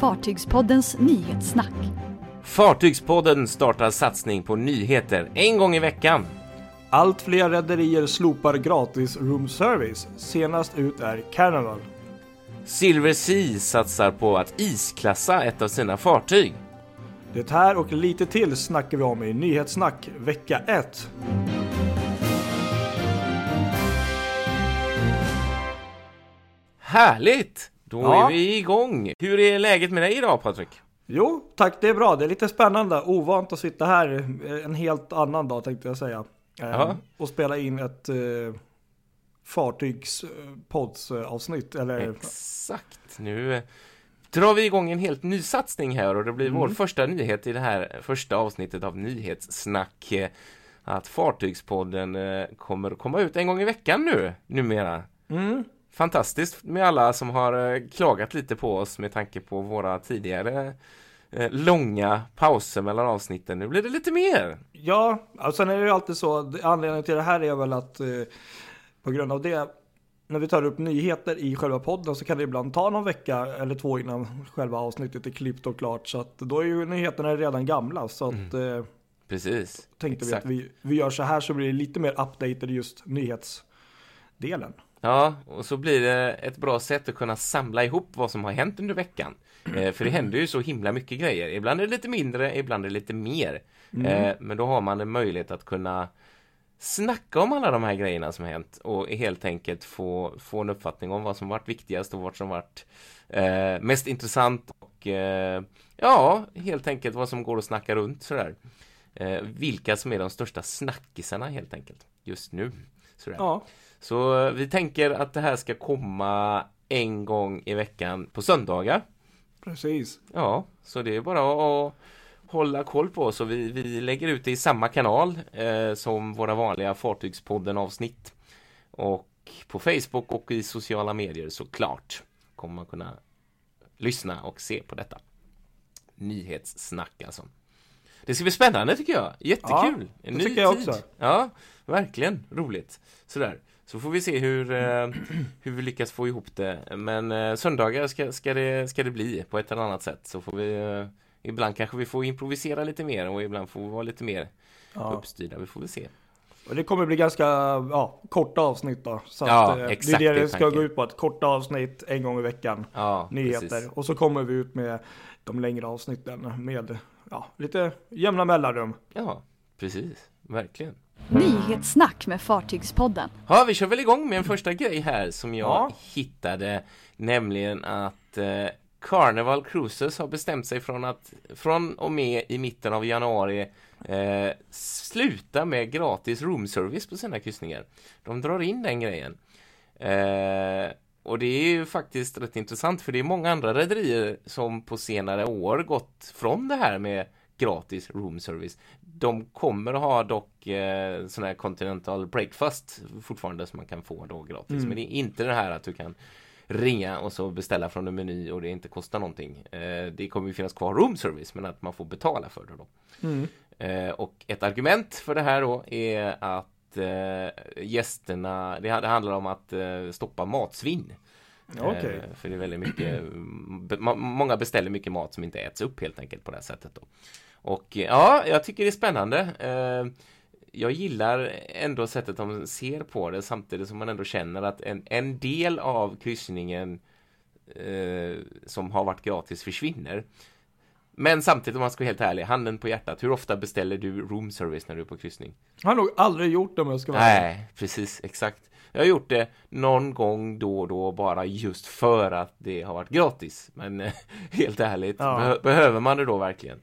Fartygspoddens nyhetssnack. Fartygspodden startar satsning på nyheter en gång i veckan. Allt fler rederier slopar gratis room service. Senast ut är Carnival. Silver Sea satsar på att isklassa ett av sina fartyg. Det här och lite till snackar vi om i Nyhetssnack vecka 1. Härligt! Då Ja. är vi igång. Hur är läget med dig idag Patrik? Jo, tack det är bra. Det är lite spännande. Ovant att sitta här eh, en helt annan dag tänkte jag säga. Eh, Ja. Och spela in ett eh, fartygspoddsavsnitt. Eller Exakt. Nu eh, drar vi igång en helt ny satsning här och det blir vår första nyhet i det här första avsnittet av Nyhetssnack. eh, Att Fartygspodden kommer komma ut en gång i veckan nu, numera. Mm. Fantastiskt med alla som har eh, klagat lite på oss med tanke på våra tidigare eh, långa pauser mellan avsnitten. Nu blir det lite mer. Ja, och sen är det ju alltid så. Anledningen till det här är väl att eh, på grund av det, när vi tar upp nyheter i själva podden så kan det ibland ta någon vecka eller två innan själva avsnittet är klippt och klart. Så att då är ju nyheterna redan gamla. Så att eh, Precis. tänkte Exakt. vi att vi, vi gör så här så blir det lite mer updated just nyhetsdelen. Ja, och så blir det ett bra sätt att kunna samla ihop vad som har hänt under veckan. Eh, för det händer ju så himla mycket grejer. Ibland är det lite mindre, ibland är det lite mer. Eh, men då har man en möjlighet att kunna snacka om alla de här grejerna som hänt och helt enkelt få, få en uppfattning om vad som varit viktigast och vad som varit eh, mest intressant och eh, ja, helt enkelt vad som går att snacka runt sådär. Eh, vilka som är de största snackisarna helt enkelt just nu. Sådär. Ja, Så eh, vi tänker att det här ska komma en gång i veckan på söndagar. precis. Ja, så det är bara att hålla koll på oss och vi, vi lägger ut det i samma kanal eh, som våra vanliga Fartygspodden avsnitt. Och på Facebook och i sociala medier såklart kommer man kunna lyssna och se på detta. Nyhetssnack alltså. Det ska bli spännande tycker jag. Jättekul. Ja, en det ny tycker jag tid. också. Ja, verkligen roligt. Sådär. Så får vi se hur, eh, hur vi lyckas få ihop det. Men eh, söndagar ska, ska, det, ska det bli på ett eller annat sätt. Så får vi eh, Ibland kanske vi får improvisera lite mer och ibland får vi vara lite mer Ja. uppstyrda. Vi får väl se. Och det kommer bli ganska ja, korta avsnitt då. Så Ja, att, eh, exakt, det är det det ska tanken. gå ut på. Att korta avsnitt en gång i veckan. Ja, nyheter. precis. Och så kommer vi ut med de längre avsnitten med ja, lite jämna mellanrum. Ja, precis. Verkligen. Nyhetssnack med Fartygspodden. Ja, vi kör väl igång med en första grej här som jag Ja. hittade. Nämligen att eh, Carnival Cruises har bestämt sig från att från och med i mitten av januari eh, sluta med gratis roomservice på sina kryssningar. De drar in den grejen. Eh, och det är ju faktiskt rätt intressant för det är många andra rederier som på senare år gått från det här med gratis roomservice. De kommer att ha dock eh, sån här continental breakfast fortfarande som man kan få då gratis. Men det är inte det här att du kan ringa och så beställa från en meny och det inte kostar någonting. Eh, det kommer ju finnas kvar roomservice men att man får betala för det då. Eh, och ett argument för det här då är att eh, gästerna, det, handlar om att eh, stoppa matsvinn. Okej. Eh, för det är väldigt mycket, mm, många beställer mycket mat som inte äts upp helt enkelt på det här sättet då. Och eh, ja, jag tycker det är spännande. Eh, jag gillar ändå sättet de ser på det samtidigt som man ändå känner att en, en del av kryssningen eh, som har varit gratis försvinner. Men samtidigt om man ska vara helt ärlig, handen på hjärtat, hur ofta beställer du room service när du är på kryssning? Jag har nog aldrig gjort det om jag ska vara. Nej, precis, exakt. Jag har gjort det någon gång då och då bara just för att det har varit gratis. Men helt ärligt, Ja. behö- behöver man det då verkligen?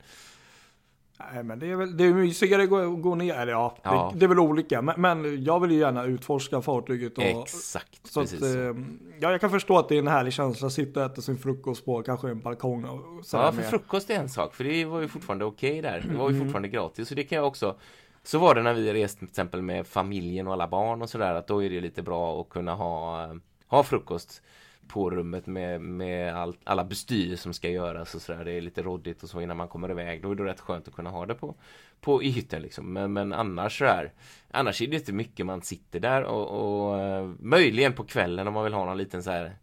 Nej men det är väl det är mysigare att gå, gå ner, eller ja, Ja. Det, det är väl olika. Men, men jag vill ju gärna utforska fartyget. Och, Exakt, så att, precis. eh, ja, jag kan förstå att det är en härlig känsla att sitta och äta sin frukost på kanske en balkong. Och Ja, för med. frukost är en sak, för det var ju fortfarande okej där. Det var ju Mm. fortfarande gratis, så det kan jag också Så var det när vi reste till exempel med familjen och alla barn och sådär, att då är det lite bra att kunna ha, ha frukost på rummet med, med all, alla bestyr som ska göras och sådär. Det är lite råddigt och så innan man kommer iväg. Då är det rätt skönt att kunna ha det på, på i hytten liksom. Men, men annars så här, annars är det inte mycket man sitter där och, och eh, möjligen på kvällen om man vill ha någon liten så här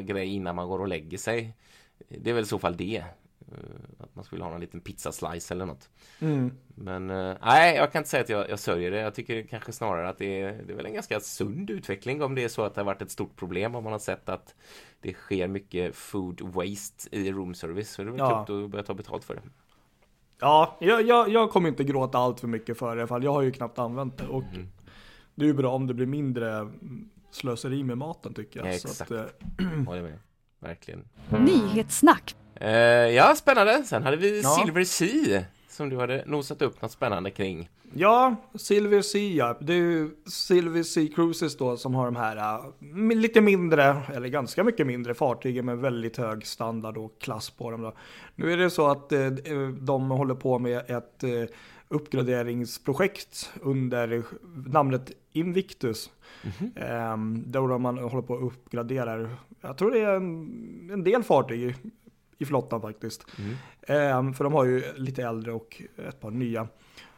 grej innan man går och lägger sig. det är väl i så fall det. Eh, att man skulle ha någon liten pizzaslice eller något. Mm. Men eh, nej, jag kan inte säga att jag, jag sörjer det. Jag tycker kanske snarare att det är, det är väl en ganska sund utveckling om det är så att det har varit ett stort problem om man har sett att det sker mycket food waste i room service. Så det är väl Ja. klokt att börja ta betalt för det. Ja, jag, jag, jag kommer inte gråta allt för mycket för det i alla fall. Jag har ju knappt använt det och Mm. det är ju bra om det blir mindre slöseri med maten tycker jag. Ja, Så exakt. att, eh, Håller med. Verkligen. Nyhetssnack. Eh, ja, spännande. Sen hade vi Ja. Silver Sea som du hade nosat upp något spännande kring. Ja, Silver Sea, ja. det är ju Silver Sea Cruises då som har de här äh, lite mindre, eller ganska mycket mindre fartygen med väldigt hög standard och klass på dem. Då. Nu är det så att eh, de håller på med ett eh, uppgraderingsprojekt under namnet Invictus. Ehm, där man håller på att uppgradera, jag tror det är en, en del fartyg i, flottan faktiskt. Ehm, för de har ju lite äldre och ett par nya.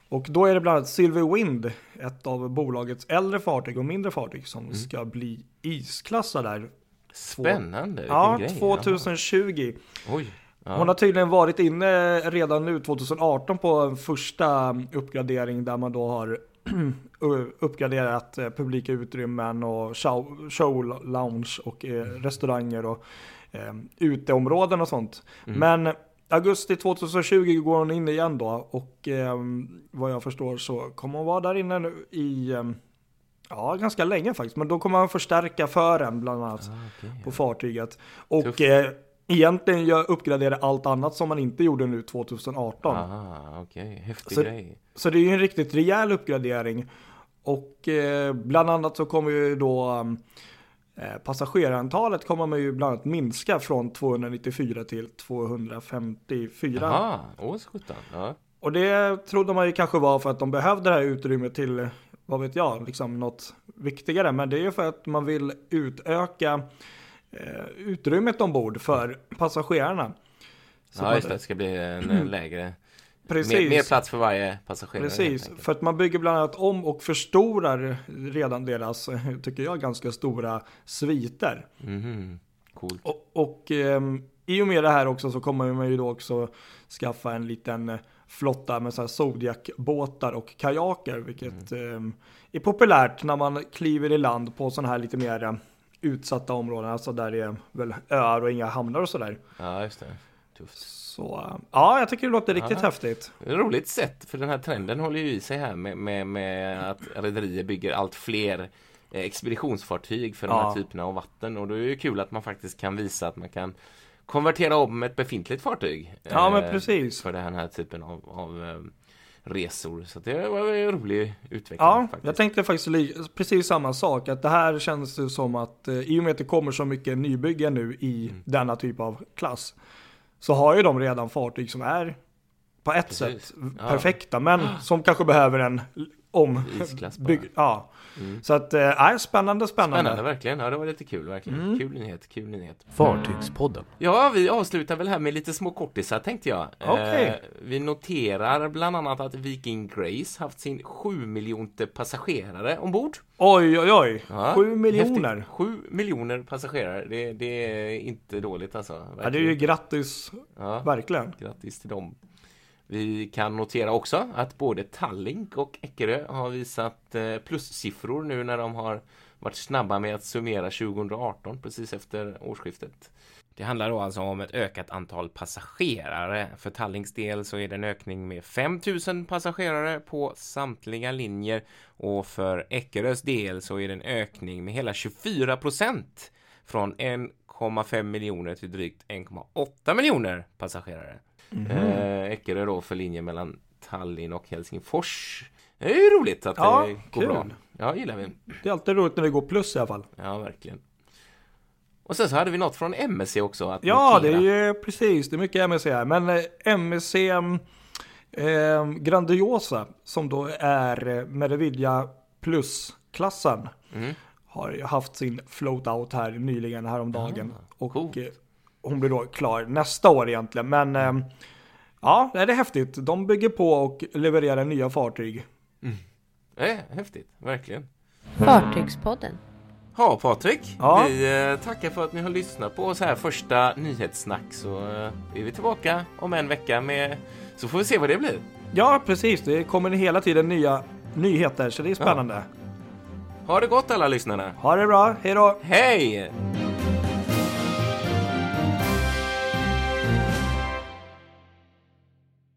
Och då är det bland annat Silver Wind, ett av bolagets äldre fartyg och mindre fartyg som ska bli isklassad där. Spännande. Ja, grej. 2020. Ja. Oj. Ja. Hon har tydligen varit inne redan nu 2018 på en första uppgradering där man då har uppgraderat eh, publika utrymmen och show, show lounge och eh, restauranger och eh, uteområden och sånt. Men augusti 2020 går hon in igen då och eh, vad jag förstår så kommer hon vara där inne nu i eh, Ja, ganska länge faktiskt. Men då kommer man förstärka fören bland annat Ah, okej, på fartyget. Och eh, egentligen gör, uppgradera allt annat som man inte gjorde nu 2018. Aha, okej. Häftig Så- grej. Så det är ju en riktigt rejäl uppgradering. Och eh, bland annat så kommer ju då eh, passagerarantalet kommer man ju bland annat minska från 294 till 254. Jaha, åh så sjutton. Ja. Och det trodde man ju kanske var för att de behövde det här utrymmet till, vad vet jag, liksom något viktigare. Men det är ju för att man vill utöka eh, utrymmet ombord för passagerarna. Så ja, just det. Det ska bli en eh, lägre... Precis. Mer, mer plats för varje passagerare. Precis, för att man bygger bland annat om och förstorar redan deras, eh, tycker jag, ganska stora sviter. Mhm. Coolt. Och, och ehm, i och med det här också så kommer man ju då också skaffa en liten eh, flotta med så här Zodiac-båtar och kajaker, vilket ehm, är populärt när man kliver i land på sådana här lite mer eh, utsatta områden, alltså där det är väl öar och inga hamnar och sådär. Ja, just det. Tufft. Så ja, jag tycker det låter riktigt Ja. häftigt. Roligt sätt, för den här trenden håller ju i sig här med, med, med att rederier bygger allt fler eh, expeditionsfartyg för de Ja. här typerna av vatten. Och då är det ju kul att man faktiskt kan visa att man kan konvertera om ett befintligt fartyg. Ja, men eh, precis. För den här typen av, av eh, resor. Så det var en rolig utveckling Ja, faktiskt. jag tänkte faktiskt precis samma sak. Att det här känns som att eh, i och med att det kommer så mycket nybyggen nu i Mm. denna typ av klass. Så har ju de redan fartyg som är på ett Precis. sätt Ja. perfekta. Men som kanske behöver en om. Isklass bara. Bygg, ja. Mm. Så att, nej, spännande, spännande. Spännande verkligen. Ja, det var lite kul verkligen. Mm. Kul nyhet, kul nyhet. Fartygspodden. Ja, vi avslutar väl här med lite små kortisar tänkte jag. Okej. Eh, vi noterar bland annat att Viking Grace haft sin 7 miljonte passagerare ombord. Oj, oj, oj. Ja, Sju miljoner. häftigt. 7 miljoner passagerare. Det, det är inte dåligt alltså. Ja, det är verkligen. ju grattis, ja, verkligen. grattis till dem. Vi kan notera också att både Tallink och Eckerö har visat eh, plussiffror nu när de har varit snabba med att summera 2018 precis efter årsskiftet. Det handlar då alltså om ett ökat antal passagerare. För Tallinks del så är det en ökning med 5000 passagerare på samtliga linjer och för Eckerös del så är det en ökning med hela 24 procent från 1,5 miljoner till drygt 1,8 miljoner passagerare. Eh, Eckerö då för linjen mellan Tallinn och Helsingfors. Det är ju roligt att Ja, det går kul. bra. Ja, gillar vi. Det är alltid roligt när det går plus i alla fall. Ja, verkligen. Och sen så hade vi något från MSC också att Ja, det notera. är ju precis. Det är mycket MSC här. Men eh, MSC eh, Grandiosa, som då är eh, Meravidia Plus-klassen, Mm. har haft sin float-out här nyligen, häromdagen. och coolt. Hon blir då klar nästa år egentligen. Men eh, ja, det är häftigt. De bygger på och levererar nya fartyg. Eh, häftigt, verkligen. Fartygspodden. Ja, Patrik. Ja. Vi eh, tackar för att ni har lyssnat på oss här första nyhetssnack. Så eh, är vi tillbaka om en vecka med... Så får vi se vad det blir. Ja, precis. Det kommer hela tiden nya nyheter, så det är spännande. Ha det gott alla lyssnarna. Ha det bra, hej då! Hej!